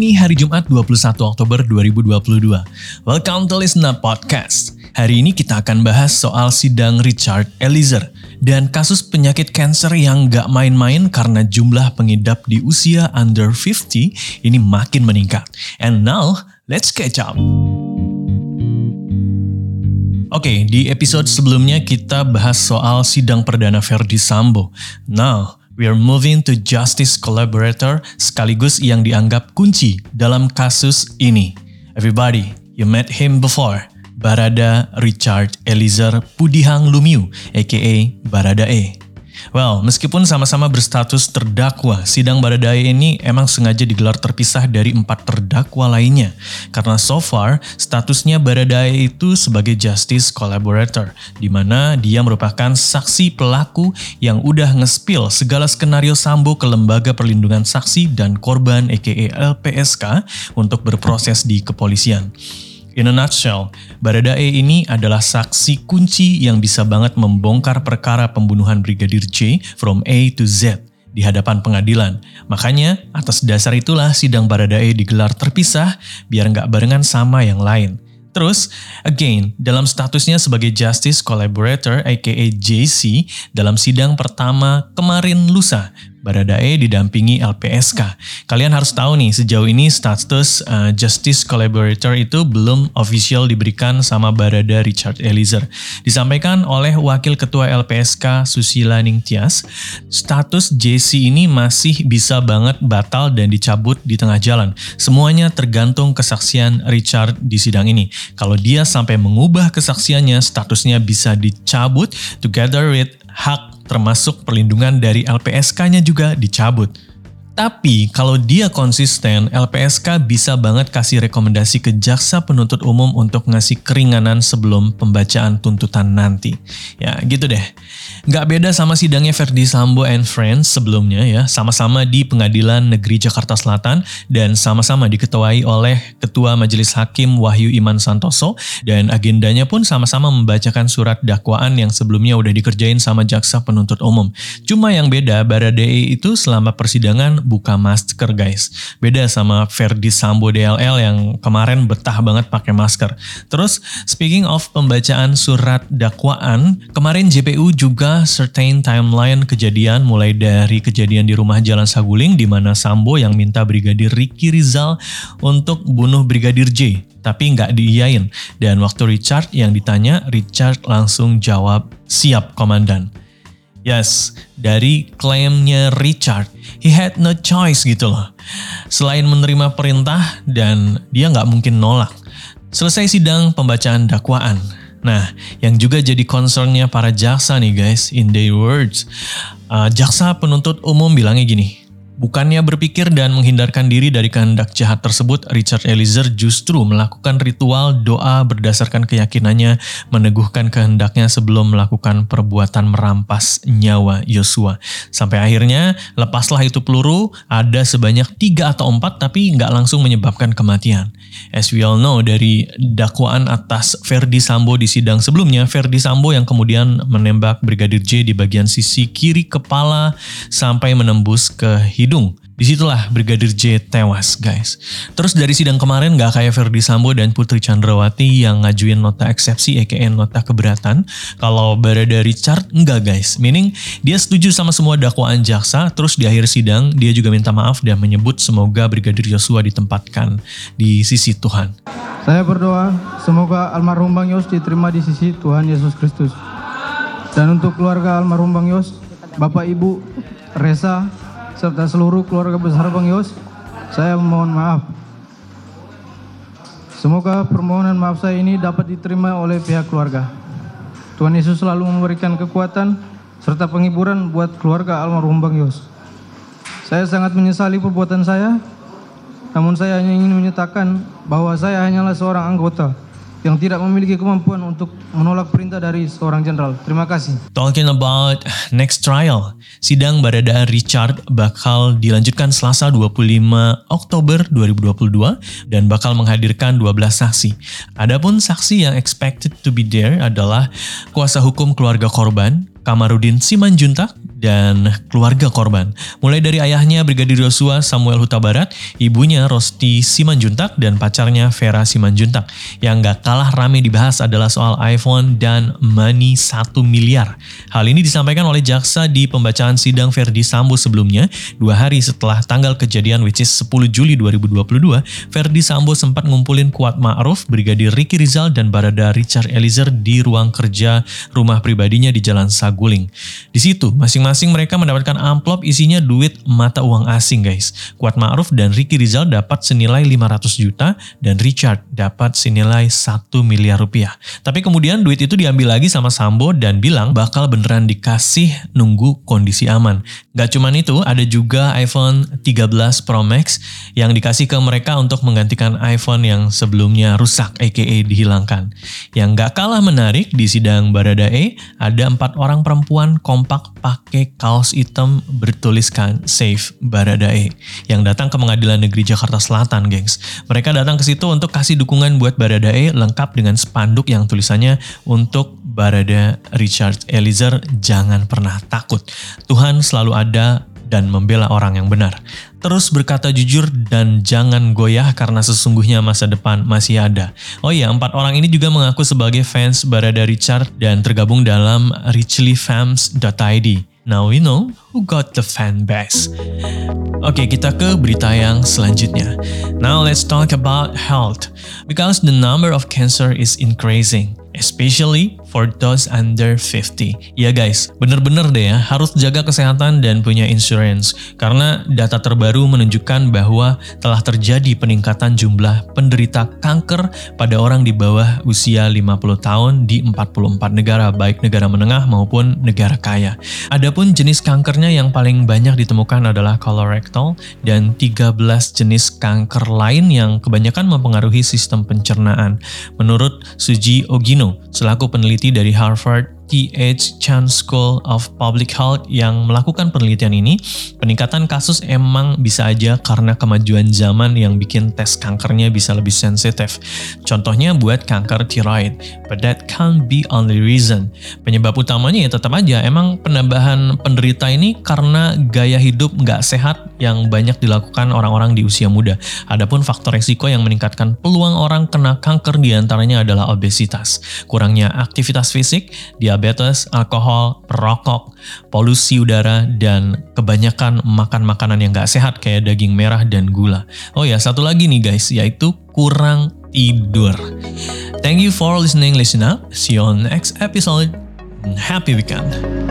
ini hari Jumat 21 Oktober 2022. Welcome to Listener Podcast. Hari ini kita akan bahas soal sidang Richard Eliezer dan kasus penyakit kanker yang gak main-main karena jumlah pengidap di usia under 50 ini makin meningkat. And now, let's catch up. Oke, okay, di episode sebelumnya kita bahas soal sidang perdana Verdi Sambo. Now, we are moving to justice collaborator sekaligus yang dianggap kunci dalam kasus ini. Everybody, you met him before. Barada Richard Eliezer Pudihang Lumiu, aka Barada E. Well, meskipun sama-sama berstatus terdakwa, sidang Baradae ini emang sengaja digelar terpisah dari empat terdakwa lainnya. Karena so far, statusnya Baradae itu sebagai justice collaborator, di mana dia merupakan saksi pelaku yang udah ngespil segala skenario Sambo ke Lembaga Perlindungan Saksi dan Korban aka LPSK untuk berproses di kepolisian. In a nutshell, Baradae ini adalah saksi kunci yang bisa banget membongkar perkara pembunuhan Brigadir J from A to Z di hadapan pengadilan. Makanya, atas dasar itulah sidang Baradae digelar terpisah biar nggak barengan sama yang lain. Terus, again, dalam statusnya sebagai Justice Collaborator aka JC dalam sidang pertama kemarin lusa, Baradae didampingi LPSK. Kalian harus tahu nih, sejauh ini status uh, Justice Collaborator itu belum official diberikan sama Barada Richard Eliezer. Disampaikan oleh Wakil Ketua LPSK Susila Ningtyas, status JC ini masih bisa banget batal dan dicabut di tengah jalan. Semuanya tergantung kesaksian Richard di sidang ini. Kalau dia sampai mengubah kesaksiannya, statusnya bisa dicabut together with hak termasuk perlindungan dari LPSK-nya juga dicabut. Tapi kalau dia konsisten, LPSK bisa banget kasih rekomendasi ke jaksa penuntut umum untuk ngasih keringanan sebelum pembacaan tuntutan nanti. Ya gitu deh. Nggak beda sama sidangnya Verdi Sambo and Friends sebelumnya ya. Sama-sama di Pengadilan Negeri Jakarta Selatan dan sama-sama diketuai oleh Ketua Majelis Hakim Wahyu Iman Santoso dan agendanya pun sama-sama membacakan surat dakwaan yang sebelumnya udah dikerjain sama jaksa penuntut umum. Cuma yang beda, Baradae itu selama persidangan buka masker guys. Beda sama Verdi Sambo DLL yang kemarin betah banget pakai masker. Terus speaking of pembacaan surat dakwaan, kemarin JPU juga certain timeline kejadian mulai dari kejadian di rumah Jalan Saguling di mana Sambo yang minta Brigadir Ricky Rizal untuk bunuh Brigadir J tapi nggak diiyain. Dan waktu Richard yang ditanya, Richard langsung jawab, siap komandan. Yes, dari klaimnya Richard, he had no choice gitu loh. Selain menerima perintah dan dia nggak mungkin nolak. Selesai sidang pembacaan dakwaan. Nah, yang juga jadi concernnya para jaksa nih guys, in their words. Uh, jaksa penuntut umum bilangnya gini, Bukannya berpikir dan menghindarkan diri dari kehendak jahat tersebut, Richard Eliezer justru melakukan ritual doa berdasarkan keyakinannya meneguhkan kehendaknya sebelum melakukan perbuatan merampas nyawa Yosua. Sampai akhirnya, lepaslah itu peluru, ada sebanyak tiga atau empat tapi nggak langsung menyebabkan kematian. As we all know dari dakwaan atas Verdi Sambo di sidang sebelumnya, Verdi Sambo yang kemudian menembak Brigadir J di bagian sisi kiri kepala sampai menembus ke hidung hidung. Di situlah Brigadir J tewas guys. Terus dari sidang kemarin gak kayak Verdi Sambo dan Putri Chandrawati yang ngajuin nota eksepsi aka nota keberatan. Kalau Barada Richard enggak guys. Meaning dia setuju sama semua dakwaan jaksa. Terus di akhir sidang dia juga minta maaf dan menyebut semoga Brigadir Yosua ditempatkan di sisi Tuhan. Saya berdoa semoga almarhum Bang Yos diterima di sisi Tuhan Yesus Kristus. Dan untuk keluarga almarhum Bang Yos, Bapak Ibu, Resa, serta seluruh keluarga besar Bang Yos, saya mohon maaf. Semoga permohonan maaf saya ini dapat diterima oleh pihak keluarga. Tuhan Yesus selalu memberikan kekuatan serta penghiburan buat keluarga almarhum Bang Yos. Saya sangat menyesali perbuatan saya, namun saya hanya ingin menyatakan bahwa saya hanyalah seorang anggota yang tidak memiliki kemampuan untuk menolak perintah dari seorang jenderal. Terima kasih. Talking about next trial, sidang Barada Richard bakal dilanjutkan Selasa 25 Oktober 2022 dan bakal menghadirkan 12 saksi. Adapun saksi yang expected to be there adalah kuasa hukum keluarga korban, Kamarudin Simanjuntak dan keluarga korban. Mulai dari ayahnya Brigadir Yosua Samuel Huta Barat, ibunya Rosti Simanjuntak, dan pacarnya Vera Simanjuntak. Yang gak kalah rame dibahas adalah soal iPhone dan money 1 miliar. Hal ini disampaikan oleh jaksa di pembacaan sidang Verdi Sambo sebelumnya, dua hari setelah tanggal kejadian which is 10 Juli 2022, Verdi Sambo sempat ngumpulin Kuat Ma'ruf, Brigadir Ricky Rizal, dan Barada Richard Eliezer di ruang kerja rumah pribadinya di Jalan Saguling. Di situ, masing-masing mereka mendapatkan amplop isinya duit mata uang asing guys. Kuat Ma'ruf dan Ricky Rizal dapat senilai 500 juta dan Richard dapat senilai 1 miliar rupiah. Tapi kemudian duit itu diambil lagi sama Sambo dan bilang bakal beneran dikasih nunggu kondisi aman. Gak cuman itu, ada juga iPhone 13 Pro Max yang dikasih ke mereka untuk menggantikan iPhone yang sebelumnya rusak aka dihilangkan. Yang gak kalah menarik di sidang Baradae, ada empat orang perempuan kompak pakai kaos hitam bertuliskan Save Baradae yang datang ke Pengadilan Negeri Jakarta Selatan, gengs. Mereka datang ke situ untuk kasih dukungan buat Baradae lengkap dengan spanduk yang tulisannya untuk Barada Richard Eliezer jangan pernah takut. Tuhan selalu ada dan membela orang yang benar. Terus berkata jujur dan jangan goyah karena sesungguhnya masa depan masih ada. Oh iya, empat orang ini juga mengaku sebagai fans Barada Richard dan tergabung dalam richlyfams.id. Now we know who got the fan base. Oke, kita ke berita yang selanjutnya. Now let's talk about health. Because the number of cancer is increasing especially for those under 50. Ya guys, bener-bener deh ya, harus jaga kesehatan dan punya insurance. Karena data terbaru menunjukkan bahwa telah terjadi peningkatan jumlah penderita kanker pada orang di bawah usia 50 tahun di 44 negara, baik negara menengah maupun negara kaya. Adapun jenis kankernya yang paling banyak ditemukan adalah colorectal dan 13 jenis kanker lain yang kebanyakan mempengaruhi sistem pencernaan. Menurut Suji Ogino, selaku peneliti dari Harvard T.H. Chan School of Public Health yang melakukan penelitian ini, peningkatan kasus emang bisa aja karena kemajuan zaman yang bikin tes kankernya bisa lebih sensitif. Contohnya buat kanker tiroid, but that can't be only reason. Penyebab utamanya ya tetap aja emang penambahan penderita ini karena gaya hidup nggak sehat yang banyak dilakukan orang-orang di usia muda. Adapun faktor resiko yang meningkatkan peluang orang kena kanker di antaranya adalah obesitas, kurangnya aktivitas fisik, diabetes, diabetes, alkohol, perokok, polusi udara, dan kebanyakan makan makanan yang gak sehat kayak daging merah dan gula. Oh ya, satu lagi nih guys, yaitu kurang tidur. Thank you for listening, listen up. See you on next episode. Happy weekend.